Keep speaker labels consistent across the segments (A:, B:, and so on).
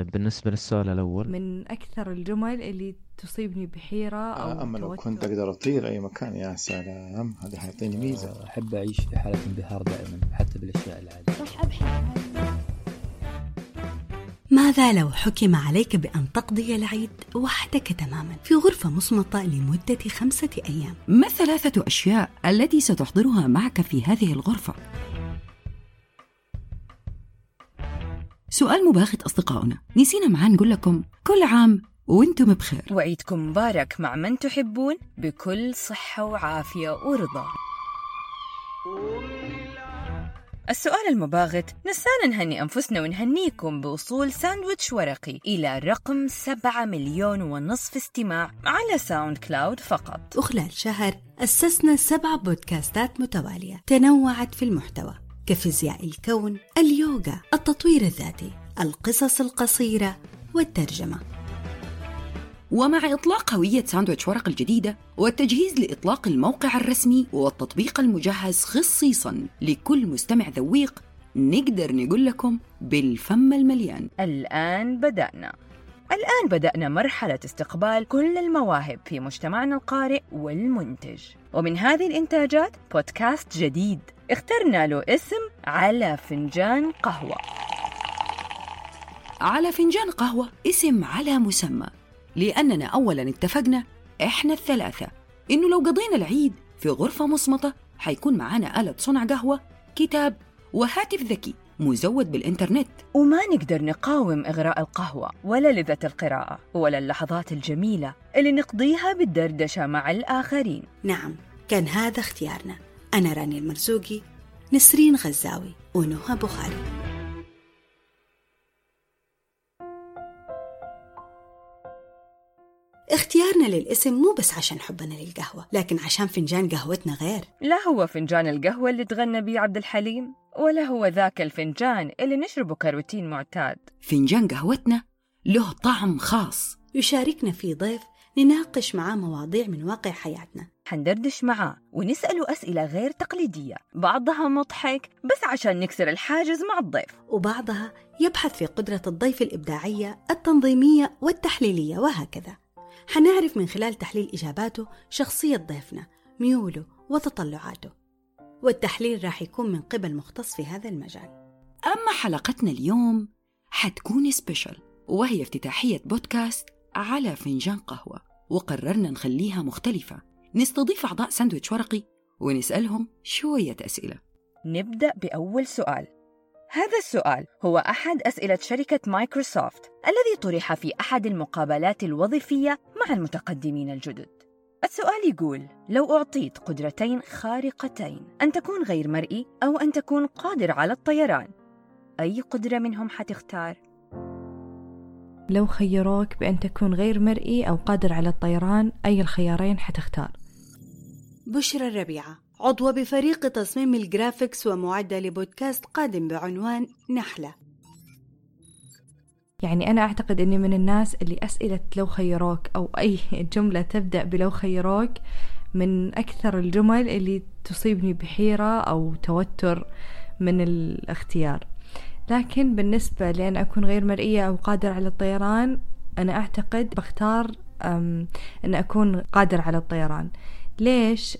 A: طيب بالنسبة للسؤال الأول.
B: من أكثر الجمل اللي تصيبني بحيرة أو
C: آه، أما لو. كنت أقدر أطير أي مكان يا سلام هذا حيعطيني ميزة.
D: أحب أعيش في حالة انبهار دائما حتى بالأشياء العادية.
E: راح أبحث عن
F: ماذا لو حكم عليك بأن تقضي العيد وحدك تماما في غرفة مصمتة لمدة خمسة أيام؟
G: ما الثلاثة أشياء التي ستحضرها معك في هذه الغرفة؟ سؤال مباغت أصدقائنا. نسينا معاه نقول لكم كل عام وأنتم بخير.
H: وعيدكم مبارك مع من تحبون بكل صحة وعافية ورضا. السؤال المباغت نسانا نهني أنفسنا ونهنيكم بوصول ساندويتش ورقي إلى رقم سبعة مليون ونصف استماع على SoundCloud فقط.
F: وخلال شهر أسسنا سبع بودكاستات متوالية تنوعت في المحتوى. كفيزياء الكون، اليوغا، التطوير الذاتي، القصص القصيرة والترجمة.
G: ومع إطلاق هوية ساندويتش ورق الجديدة والتجهيز لإطلاق الموقع الرسمي والتطبيق المجهز خصيصاً لكل مستمع ذويق نقدر نقول لكم بالفم المليان.
H: الآن بدأنا. الآن بدأنا مرحلة استقبال كل المواهب في مجتمعنا القارئ والمنتج. ومن هذه الإنتاجات بودكاست جديد. اخترنا له اسم على فنجان قهوة.
G: على فنجان قهوة اسم على مسمى. لأننا أولاً اتفقنا إحنا الثلاثة. إنه لو قضينا العيد في غرفة مصمتة حيكون معانا آلة صنع قهوة كتاب وهاتف ذكي مزود بالإنترنت.
H: وما نقدر نقاوم إغراء القهوة ولا لذة القراءة ولا اللحظات الجميلة اللي نقضيها بالدردشة مع الآخرين.
F: نعم كان هذا اختيارنا. أنا راني المرزوقي نسرين غزاوي ونهى بخاري. اختيارنا للاسم مو بس عشان حبنا للقهوة لكن عشان فنجان قهوتنا غير.
H: لا هو فنجان القهوة اللي تغنى بيه عبد الحليم ولا هو ذاك الفنجان اللي نشربه كروتين معتاد.
G: فنجان قهوتنا له طعم خاص.
F: يشاركنا فيه ضيف نناقش معاه مواضيع من واقع حياتنا.
H: حندردش معاه ونسأله أسئلة غير تقليدية. بعضها مضحك بس عشان نكسر الحاجز مع الضيف.
F: وبعضها يبحث في قدرة الضيف الإبداعية التنظيمية والتحليلية وهكذا. حنعرف من خلال تحليل إجاباته شخصية ضيفنا ميوله وتطلعاته. والتحليل راح يكون من قبل مختص في هذا المجال.
G: أما حلقتنا اليوم حتكون special وهي افتتاحية بودكاست على فنجان قهوة وقررنا نخليها مختلفة. نستضيف أعضاء ساندويتش ورقي ونسألهم شوية أسئلة.
H: نبدأ بأول سؤال. هذا السؤال هو أحد أسئلة شركة مايكروسوفت الذي طرح في أحد المقابلات الوظيفية مع المتقدمين الجدد. السؤال يقول لو أعطيت قدرتين خارقتين أن تكون غير مرئي أو أن تكون قادر على الطيران أي قدرة منهم حتختار؟
B: لو خيروك بأن تكون غير مرئي أو قادر على الطيران أي الخيارين حتختار؟
F: بشرى الربيعة. عضوة بفريق تصميم ال graphics ومعدة لبودكاست قادم بعنوان نحلة.
B: يعني أنا أعتقد أني من الناس اللي أسئلة لو خيروك أو أي جملة تبدأ بلو خيروك من أكثر الجمل اللي تصيبني بحيرة أو توتر من الاختيار. لكن بالنسبة لأن أكون غير مرئية أو قادر على الطيران أنا أعتقد بختار أن أكون قادر على الطيران. ليش؟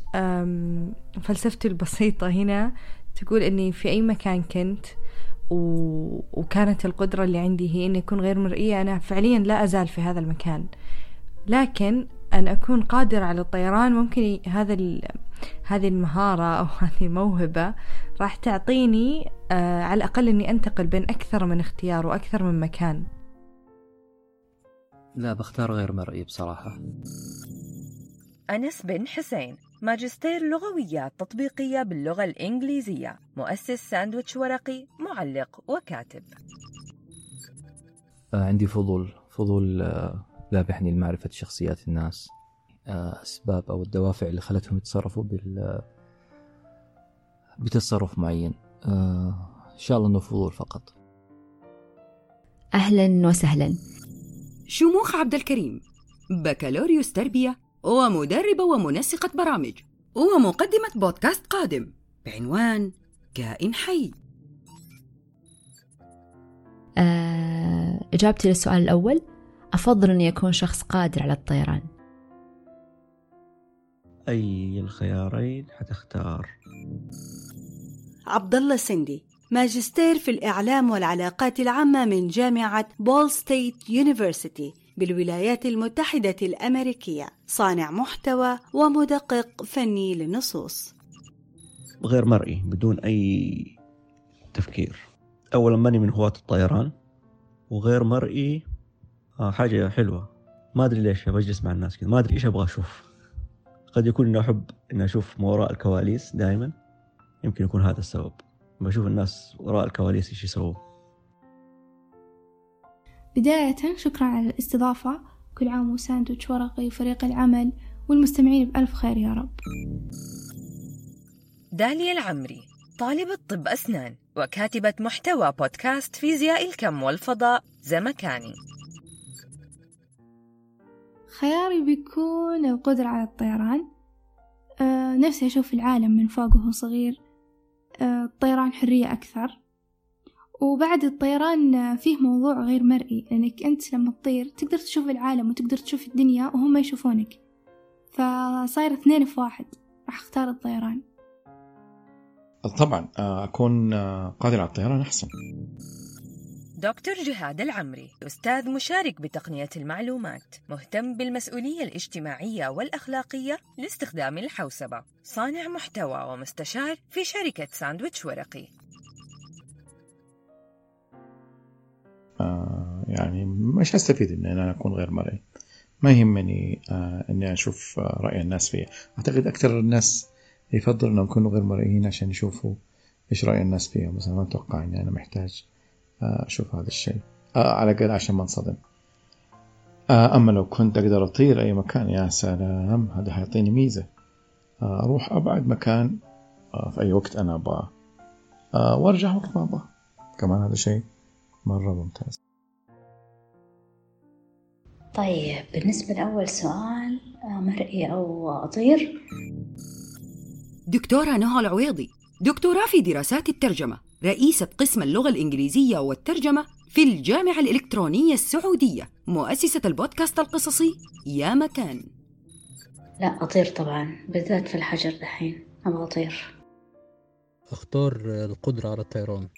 B: فلسفتي البسيطة هنا تقول أني في أي مكان كنت و... وكانت القدرة اللي عندي هي أني أكون غير مرئية أنا فعليا لا أزال في هذا المكان. لكن أن أكون قادر على الطيران ممكن هذا ال... هذه المهارة أو هذه الموهبة راح تعطيني آه على الأقل أني أنتقل بين أكثر من اختيار وأكثر من مكان.
D: لا بختار غير مرئي بصراحة.
H: أنس بن حسين ماجستير لغويات تطبيقية باللغة الإنجليزية مؤسس ساندويتش ورقي معلق وكاتب.
D: آه، عندي فضول فضول آه، ذابحني لمعرفة شخصيات الناس. أسباب أو الدوافع اللي خلتهم يتصرفوا بال بتصرف معين. آه، إن شاء الله إنه فضول فقط.
E: أهلا وسهلا.
G: شموخ عبد الكريم بكالوريوس تربية ومدربة ومنسقة برامج ومقدمة بودكاست قادم بعنوان كائن حي.
E: آه، إجابتي للسؤال الأول أفضل أني أكون شخص قادر على الطيران.
A: أي الخيارين حتختار؟
F: عبد الله سندي ماجستير في الإعلام والعلاقات العامة من جامعة Ball State University بالولايات المتحدة الأمريكية. صانع محتوى ومدقق فني للنصوص.
A: غير مرئي بدون أي تفكير. أولا ماني من هواة الطيران. وغير مرئي آه حاجة حلوة. ما أدري ليش بجلس مع الناس كذا. ما أدري إيش أبغى أشوف. قد يكون إني أحب إني أشوف ما وراء الكواليس دائما يمكن يكون هذا السبب. بشوف الناس وراء الكواليس إيش يسووا
I: بداية شكرا على الاستضافة. كل عام وساندويتش ورقي وفريق العمل والمستمعين بألف خير يا رب.
H: داليا العمري طالبة طب أسنان وكاتبة محتوى بودكاست فيزياء الكم والفضاء زمكاني.
I: خياري بيكون القدرة على الطيران. أه نفسي أشوف العالم من فوق وهو صغير. أه الطيران حرية أكثر. وبعد الطيران فيه موضوع غير مرئي لأنك أنت لما تطير تقدر تشوف العالم وتقدر تشوف الدنيا وهم يشوفونك. فصاير اثنين في واحد. راح أختار الطيران.
C: طبعا آه، أكون آه، قادر على الطيران أحسن.
H: دكتور جهاد العمري أستاذ مشارك بتقنية المعلومات مهتم بالمسؤولية الاجتماعية والأخلاقية لاستخدام الحوسبة. صانع محتوى ومستشار في شركة ساندويتش ورقي.
C: آه، يعني مش هستفيد إن أنا أكون غير مرئي. ما يهمني آه، إني أشوف آه، رأي الناس فيه أعتقد أكثر الناس يفضل إنهم يكونوا غير مرئيين عشان يشوفوا إيش رأي الناس فيهم. أنا ما أتوقع إني أنا محتاج أشوف هذا الشيء. آه، على الأقل عشان ما انصدم. آه، أما لو كنت أقدر أطير أي مكان يا سلام هذا حيعطيني ميزة. آه، أروح أبعد مكان في أي وقت أنا أبغاه. آه، وأرجع وقت ما أبغى كمان هذا شيء مرة ممتاز.
J: طيب بالنسبة لأول سؤال مرئي أو أطير؟
G: دكتورة نهى العويضي دكتوراه في دراسات الترجمة. رئيسة قسم اللغة الإنجليزية والترجمة في الجامعة الإلكترونية السعودية مؤسسة البودكاست القصصي يا مكان.
J: لا أطير طبعا بالذات في الحجر دحين أبغى أطير.
K: أختار القدرة على الطيران.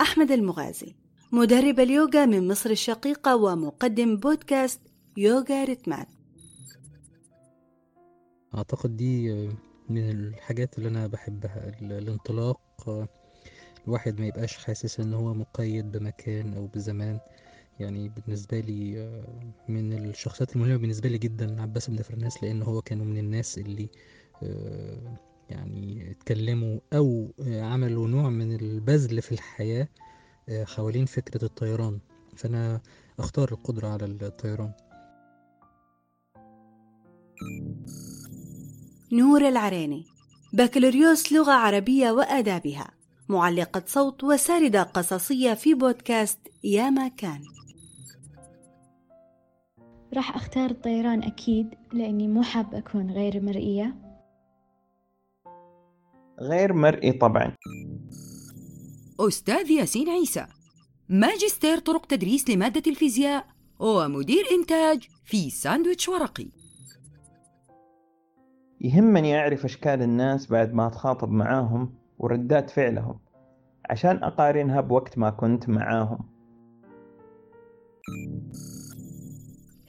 F: أحمد المغازي مدرب اليوغا من مصر الشقيقة ومقدم بودكاست يوغا ريتمات
K: أعتقد دي من الحاجات اللي أنا بحبها ال- الانطلاق. الواحد ما يبقاش حاسس إن هو مقيد بمكان أو بزمان. يعني بالنسبة لي من الشخصيات المهمة بالنسبة لي جدا عباس بن فرناس لأن هو كانوا من الناس اللي آه، يعني اتكلموا أو عملوا نوع من البذل في الحياة آه، حوالين فكرة الطيران. فأنا أختار القدرة على الطيران.
F: نور العريني بكالوريوس لغة عربية وآدابها معلقة صوت وساردة قصصية في بودكاست يا ما كان.
L: راح أختار الطيران أكيد لأني مو حابة أكون غير مرئية.
M: غير مرئي طبعا.
G: أستاذ ياسين عيسى ماجستير طرق تدريس لمادة الفيزياء ومدير إنتاج في ساندويتش ورقي.
M: يهمني أعرف أشكال الناس بعد ما أتخاطب معاهم وردات فعلهم عشان أقارنها بوقت ما كنت معاهم.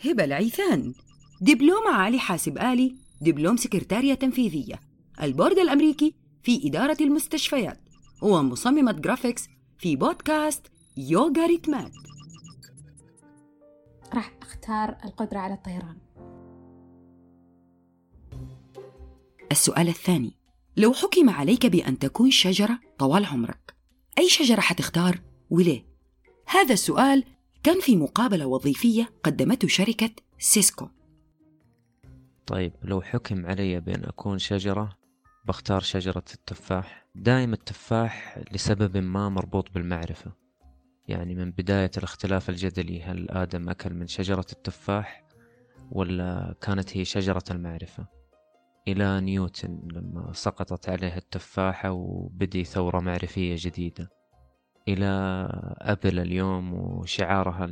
G: هبة العيثان. دبلوم عالي حاسب آلي دبلوم سكرتارية تنفيذية. البورد الأمريكي في إدارة المستشفيات. ومصممة graphics في بودكاست يوغا ريتمات.
N: راح أختار القدرة على الطيران.
G: السؤال الثاني. لو حكم عليك بأن تكون شجرة طوال عمرك أي شجرة حتختار؟ وليه؟ هذا السؤال كان في مقابلة وظيفية قدمته شركة سيسكو.
O: طيب لو حكم علي بأن أكون شجرة بختار شجرة التفاح. دائما التفاح لسبب ما مربوط بالمعرفة. يعني من بداية الاختلاف الجدلي هل آدم أكل من شجرة التفاح ولا كانت هي شجرة المعرفة؟ إلى نيوتن لما سقطت عليه التفاحة وبدي ثورة معرفية جديدة. إلى أبل اليوم وشعارها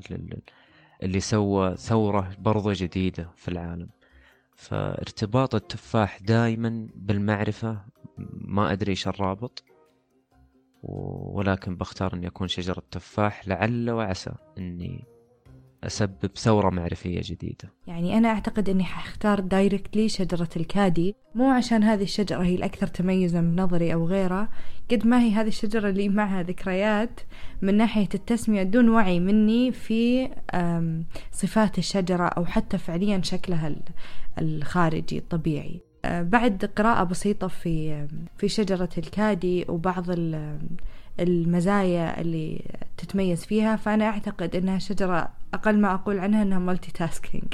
O: اللي سوى ثورة برضه جديدة في العالم. فارتباط التفاح دائما بالمعرفة ما أدري إيش الرابط ولكن بختار أني أكون شجرة تفاح لعل وعسى أني أسبب ثورة معرفية جديدة.
B: يعني أنا أعتقد أني حختار دايركتلي شجرة الكادي مو عشان هذه الشجرة هي الأكثر تميزا بنظري أو غيره قد ما هي هذه الشجرة اللي معها ذكريات من ناحية التسمية دون وعي مني في صفات الشجرة أو حتى فعليا شكلها الخارجي الطبيعي. أه، بعد قراءة بسيطة في في شجرة الكادي وبعض المزايا اللي تتميز فيها فأنا أعتقد أنها شجرة أقل ما أقول عنها أنها مالتي تاسكينج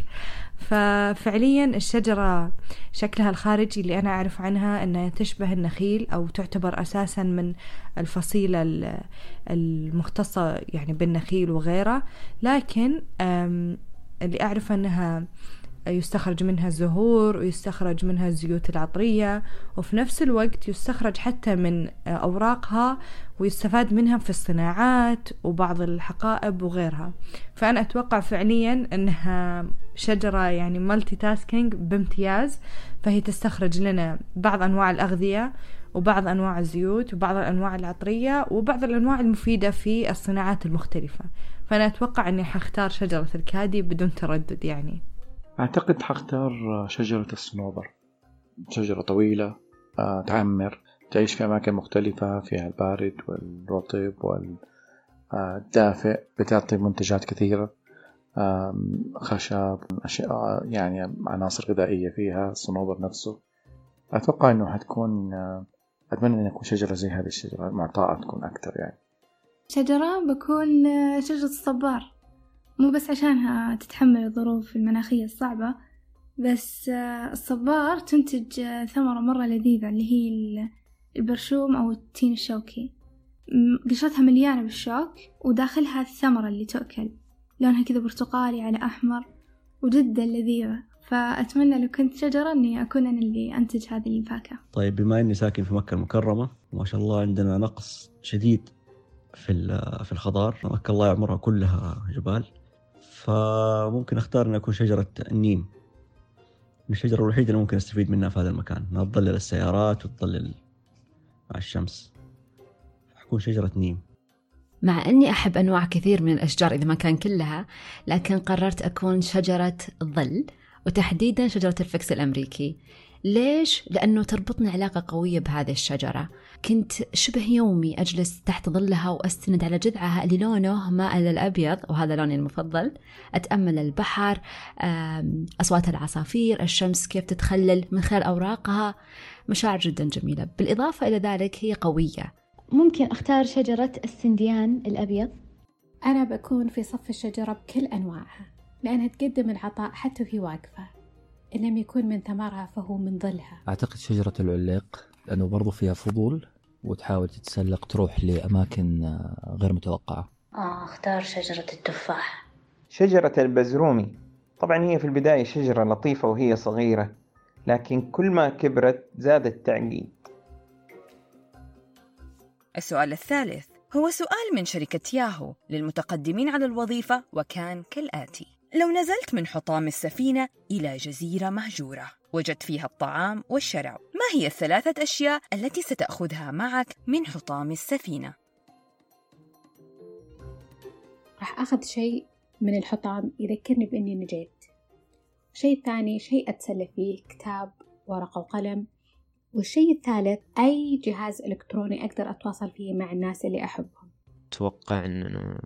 B: ففعليا الشجرة شكلها الخارجي اللي أنا أعرف عنها أنها تشبه النخيل أو تعتبر أساسا من الفصيلة المختصة يعني بالنخيل وغيره لكن اللي أعرف أنها يستخرج منها الزهور ويستخرج منها الزيوت العطرية وفي نفس الوقت يستخرج حتى من أوراقها ويستفاد منها في الصناعات وبعض الحقائب وغيرها. فأنا أتوقع فعليا أنها شجرة يعني مالتي تاسكينج بامتياز فهي تستخرج لنا بعض أنواع الأغذية وبعض أنواع الزيوت وبعض الأنواع العطرية وبعض الأنواع المفيدة في الصناعات المختلفة. فأنا أتوقع أني حختار شجرة الكادي بدون تردد يعني.
C: أعتقد حختار شجرة الصنوبر. شجرة طويلة آه، تعمر تعيش في أماكن مختلفة فيها البارد والرطب والدافئ بتعطي منتجات كثيرة. خشب أشياء يعني عناصر غذائية فيها الصنوبر نفسه. أتوقع أنه حتكون آه، أتمنى أن يكون شجرة زي هذه الشجرة. معطاءة تكون أكثر يعني.
I: شجرة بكون آه، شجرة الصبار. مو بس عشانها تتحمل الظروف المناخية الصعبة بس آه، الصبار تنتج آه، ثمرة مرة لذيذة اللي هي البرشوم أو التين الشوكي. قشرتها مليانة بالشوك وداخلها الثمرة اللي تؤكل. لونها كذا برتقالي على أحمر وجدا لذيذة. فأتمنى لو كنت شجرة إني أكون أنا اللي أنتج هذه الفاكهة.
A: طيب بما إني ساكن في مكة المكرمة ما شاء الله عندنا نقص شديد في في الخضار. مكة الله يعمرها كلها جبال. فممكن أختار اني اكون شجرة النيم. الشجرة الوحيدة اللي ممكن أستفيد منها في هذا المكان إنها تظلل السيارات وتظلل مع الشمس. حكون شجرة نيم.
E: مع أني أحب أنواع كثير من الأشجار إذا ما كان كلها لكن قررت أكون شجرة الظل وتحديدا شجرة الفكس الأمريكي. ليش؟ لأنه تربطني علاقة قوية بهذه الشجرة. كنت شبه يومي أجلس تحت ظلها وأستند على جذعها اللي لونه مائل الأبيض وهذا لوني المفضل. أتأمل البحر أصوات العصافير الشمس كيف تتخلل من خلال أوراقها. مشاعر جدا جميلة. بالإضافة إلى ذلك هي قوية.
L: ممكن أختار شجرة السنديان الأبيض؟
N: أنا بكون في صف الشجرة بكل أنواعها لأنها تقدم العطاء حتى وهي واقفة. إن لم يكون من ثمرها فهو من ظلها.
D: أعتقد شجرة العليق لأنه برضو فيها فضول وتحاول تتسلق تروح لأماكن آه، غير متوقعة.
J: آه اختار شجرة التفاح.
M: شجرة البزرومي. طبعا هي في البداية شجرة لطيفة وهي صغيرة لكن كل ما كبرت زاد التعقيد.
H: السؤال الثالث هو سؤال من شركة ياهو للمتقدمين على الوظيفة وكان كالآتي. لو نزلت من حطام السفينة إلى جزيرة مهجورة وجدت فيها الطعام والشراب. ما هي الثلاثة أشياء التي ستأخذها معك من حطام السفينة؟
N: راح أخذ شيء من الحطام يذكرني بإني نجيت. شيء ثاني شيء أتسلى فيه كتاب ورقة وقلم. والشيء الثالث أي جهاز إلكتروني أقدر أتواصل فيه مع الناس اللي أحبهم.
O: أتوقع أن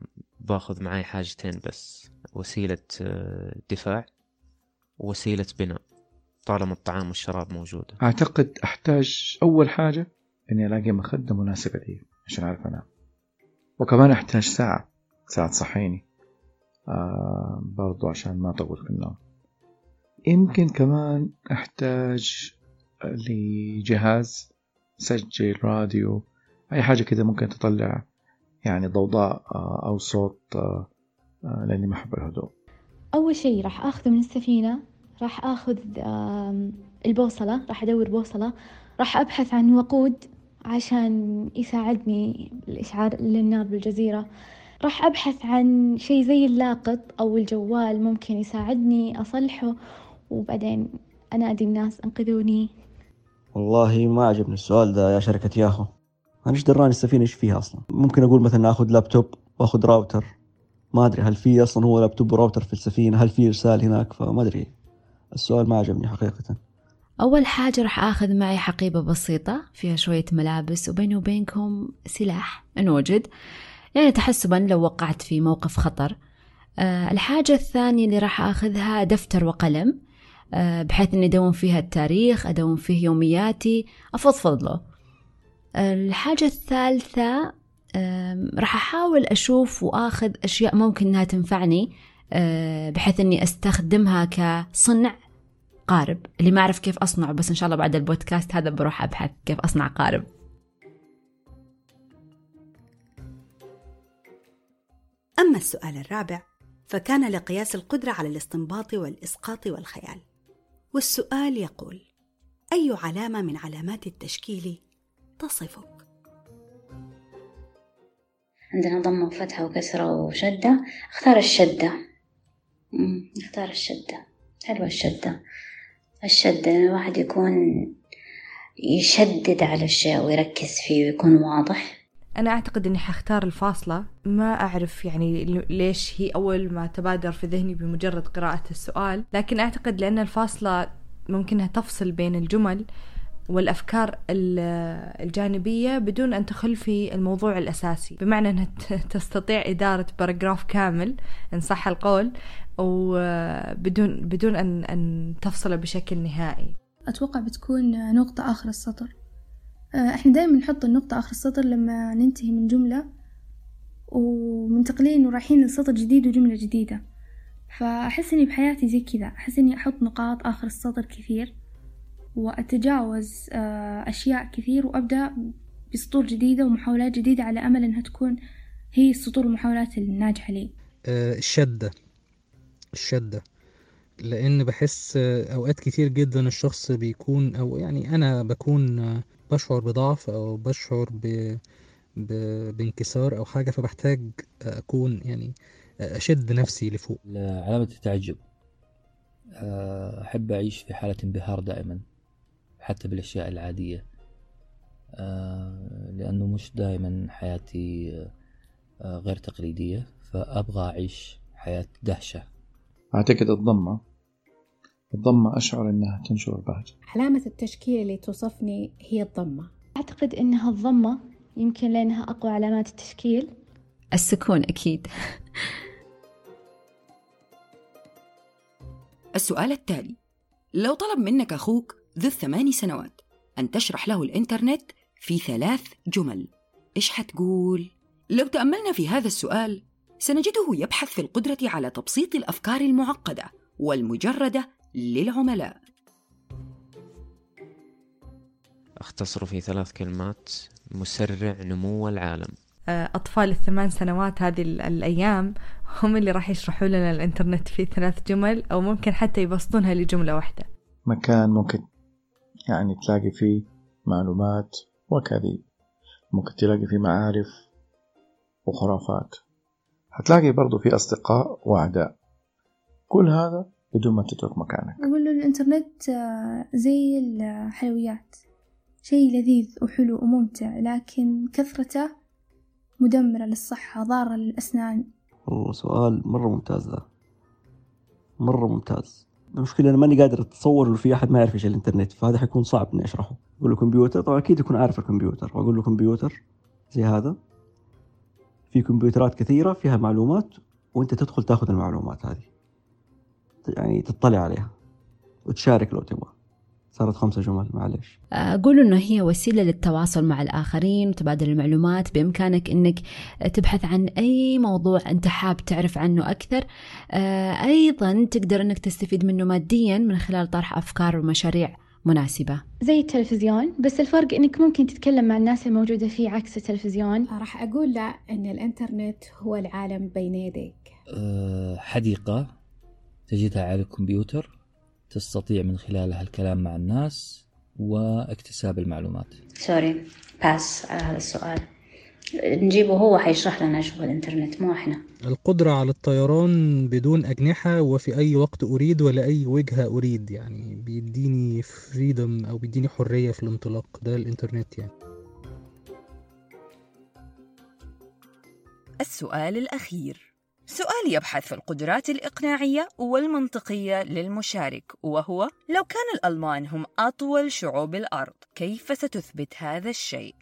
O: باخذ معي حاجتين بس. وسيلة آه، دفاع ووسيلة بناء طالما الطعام والشراب موجودة.
C: أعتقد أحتاج أول حاجة إني ألاقي مخدة مناسبة لي عشان أعرف أنام. وكمان أحتاج ساعة ساعة تصحيني آه برضو عشان ما أطول في النوم. يمكن كمان أحتاج لجهاز سجل راديو أي حاجة كذا ممكن تطلع يعني ضوضاء آه، أو صوت آه، آه، لأني ما أحب الهدوء.
L: أول شيء راح أخذه من السفينة راح أخذ البوصلة راح أدور بوصلة راح أبحث عن وقود عشان يساعدني الإشعال للنار بالجزيرة. راح أبحث عن شي زي اللاقط أو الجوال ممكن يساعدني أصلحه وبعدين أنادي الناس أنقذوني.
A: والله ما عجبني السؤال ده يا شركة ياهو. أنا إيش دراني السفينة إيش فيها أصلا. ممكن أقول مثلا آخذ لابتوب وآخذ راوتر. ما أدري هل في أصلا هو لابتوب وراوتر في السفينة هل في إرسال هناك؟ فما أدري. السؤال ما عجبني حقيقة.
E: أول حاجة راح أخذ معي حقيبة بسيطة فيها شوية ملابس وبيني وبينكم سلاح إن وجد يعني تحسبا لو وقعت في موقف خطر. أه الحاجة الثانية اللي راح أخذها دفتر وقلم. أه بحيث إني أدون فيها التاريخ أدون فيه يومياتي أفضفض له. الحاجة الثالثة راح أحاول أشوف وآخذ أشياء ممكن إنها تنفعني أه بحيث إني أستخدمها كصنع قارب اللي ما أعرف كيف أصنعه بس إن شاء الله بعد البودكاست هذا بروح أبحث كيف أصنع قارب.
F: أما السؤال الرابع فكان لقياس القدرة على الاستنباط والإسقاط والخيال. والسؤال يقول أي علامة من علامات التشكيل تصفك؟
J: عندنا ضمة وفتحة وكسرة وشدة. اختار الشدة. اختار الشدة. حلوة الشدة. الشدة الواحد يكون يشدد على الشيء ويركز فيه ويكون واضح.
B: أنا أعتقد إني حختار الفاصلة. ما أعرف يعني ليش هي أول ما تبادر في ذهني بمجرد قراءة السؤال. لكن أعتقد لأن الفاصلة ممكنها تفصل بين الجمل والأفكار الجانبية بدون أن تخل في الموضوع الأساسي. بمعنى أنها تستطيع إدارة باراجراف كامل إن صح القول وبدون بدون أن أن تفصل بشكل نهائي.
I: أتوقع بتكون نقطة آخر السطر. إحنا دائما نحط النقطة آخر السطر لما ننتهي من جملة ومنتقلين ورايحين لسطر جديد وجملة جديدة. فأحس إني بحياتي زي كذا. أحس إني أحط نقاط آخر السطر كثير. وأتجاوز أشياء كثير وأبدأ بسطور جديدة ومحاولات جديدة على أمل إنها تكون هي السطور والمحاولات الناجحة لي.
K: الشدة. الشدة. لأن بحس أوقات كتير جدا الشخص بيكون أو يعني أنا بكون بشعر بضعف أو بشعر ب... ب... بانكسار أو حاجة فبحتاج أكون يعني أشد نفسي لفوق.
D: علامة التعجب. أحب أعيش في حالة انبهار دائما. حتى بالأشياء العادية. لأنه مش دائما حياتي غير تقليدية فأبغى أعيش حياة دهشة.
C: أعتقد الضمة الضمة أشعر أنها تنشر البهجة.
N: علامة التشكيل اللي توصفني هي الضمة.
L: أعتقد أنها الضمة يمكن لأنها أقوى علامات التشكيل.
E: السكون أكيد.
G: السؤال التالي. لو طلب منك أخوك ذو الثمان سنوات. أن تشرح له الإنترنت في ثلاث جمل. إيش حتقول؟ لو تأملنا في هذا السؤال سنجده يبحث في القدرة على تبسيط الأفكار المعقدة والمجردة للعملاء.
O: أختصر في ثلاث كلمات. مسرع نمو العالم.
B: أطفال الثمان سنوات هذه الأيام هم اللي راح يشرحوا لنا الإنترنت في ثلاث جمل أو ممكن حتى يبسطونها لجملة واحدة.
C: مكان ممكن يعني تلاقي فيه معلومات وكذب ممكن تلاقي فيه معارف وخرافات. هتلاقي برضو في أصدقاء وأعداء. كل هذا بدون ما تترك مكانك.
I: أقول له الإنترنت زي الحلويات. شيء لذيذ وحلو وممتع لكن كثرته مدمرة للصحة ضارة للأسنان.
A: سؤال مرة ممتاز ذا مرة ممتاز. المشكلة أنا ماني قادر أتصور إنه في أحد ما يعرف إيش الإنترنت فهذا حيكون صعب إني أشرحه. أقول له كمبيوتر طبعا أكيد يكون عارف الكمبيوتر. وأقول له كمبيوتر زي هذا. في كمبيوترات كثيرة فيها معلومات وأنت تدخل تاخذ المعلومات هذه. يعني تطلع عليها. وتشارك لو تبغى. صارت خمسة جمل معلش
E: أقول إنه هي وسيلة للتواصل مع الآخرين وتبادل المعلومات بإمكانك إنك تبحث عن أي موضوع أنت حاب تعرف عنه أكثر. أيضا تقدر إنك تستفيد منه ماديا من خلال طرح أفكار ومشاريع مناسبة.
L: زي التلفزيون بس الفرق إنك ممكن تتكلم مع الناس الموجودة فيه عكس التلفزيون.
N: راح أقول لا إن الإنترنت هو العالم بين يديك.
D: حديقة تجدها على الكمبيوتر. تستطيع من خلالها الكلام مع الناس واكتساب المعلومات.
J: sorry pass على هذا السؤال. نجيبه هو حيشرح لنا شو الإنترنت مو إحنا.
K: القدرة على الطيران بدون أجنحة وفي أي وقت أريد ولا أي وجهة أريد يعني بيديني freedom أو بيديني حرية في الانطلاق ده الإنترنت يعني.
H: السؤال الأخير. سؤال يبحث في القدرات الإقناعية والمنطقية للمشارك وهو لو كان الألمان هم أطول شعوب الأرض كيف ستثبت هذا الشيء؟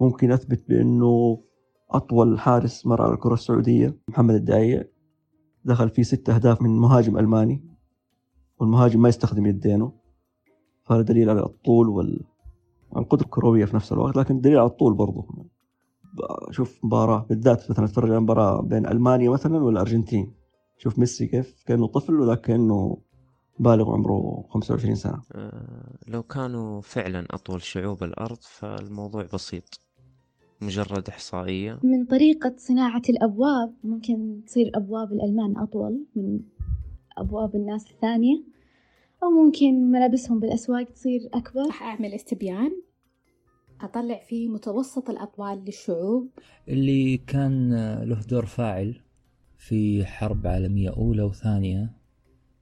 A: ممكن أثبت بأنه أطول حارس مر على الكرة السعودية محمد الداعية دخل فيه ست أهداف من مهاجم ألماني والمهاجم ما يستخدم يدينه فهذا دليل على الطول والقدرة الكروية في نفس الوقت لكن دليل على الطول برضه شوف مباراة بالذات مثلا أتفرج على مباراة بين ألمانيا مثلا والأرجنتين شوف ميسي كيف؟ كأنه طفل وذاك كأنه بالغ عمره 25 سنة.
O: أه لو كانوا فعلا أطول شعوب الأرض فالموضوع بسيط. مجرد إحصائية.
L: من طريقة صناعة الأبواب ممكن تصير أبواب الألمان أطول من أبواب الناس الثانية أو ممكن ملابسهم بالأسواق تصير أكبر.
N: راح أعمل استبيان. أطلع فيه متوسط الأطوال للشعوب؟
D: اللي كان له دور فاعل في حرب عالمية أولى وثانية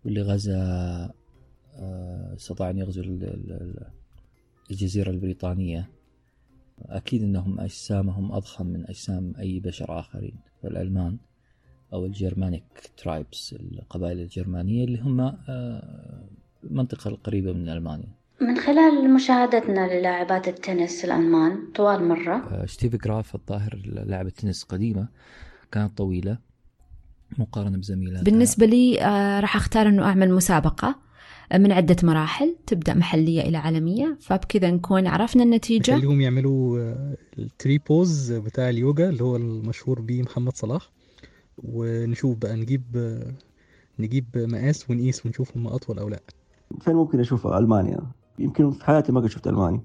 D: واللي غزا استطاع أن يغزو الجزيرة البريطانية. أكيد أنهم أجسامهم أضخم من أجسام أي بشر آخرين فالألمان أو ال Germanic tribes القبائل الجرمانية اللي هم المنطقة القريبة من ألمانيا.
J: من خلال مشاهدتنا للاعبات التنس الألمان طوال مرة.
D: ستيف جراف الظاهر لاعبة تنس قديمة كانت طويلة مقارنة بزميلاتها
E: بالنسبة لي راح أختار أنه أعمل مسابقة من عدة مراحل تبدأ محلية إلى عالمية فبكذا نكون عرفنا النتيجة.
K: نخليهم يعملوا التري بوز بتاع اليوجا اللي هو المشهور بيه محمد صلاح. ونشوف بقى نجيب نجيب مقاس ونقيس ونشوف هم أطول أو لأ.
A: فين ممكن أشوف ألمانيا. يمكن في حياتي ما قد شفت ألماني.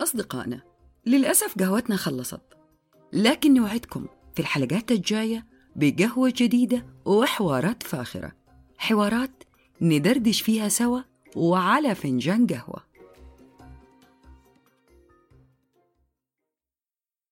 G: أصدقائنا للأسف قهوتنا خلصت. لكن نوعدكم في الحلقات الجاية بقهوة جديدة وحوارات فاخرة. حوارات ندردش فيها سوا وعلى فنجان قهوة.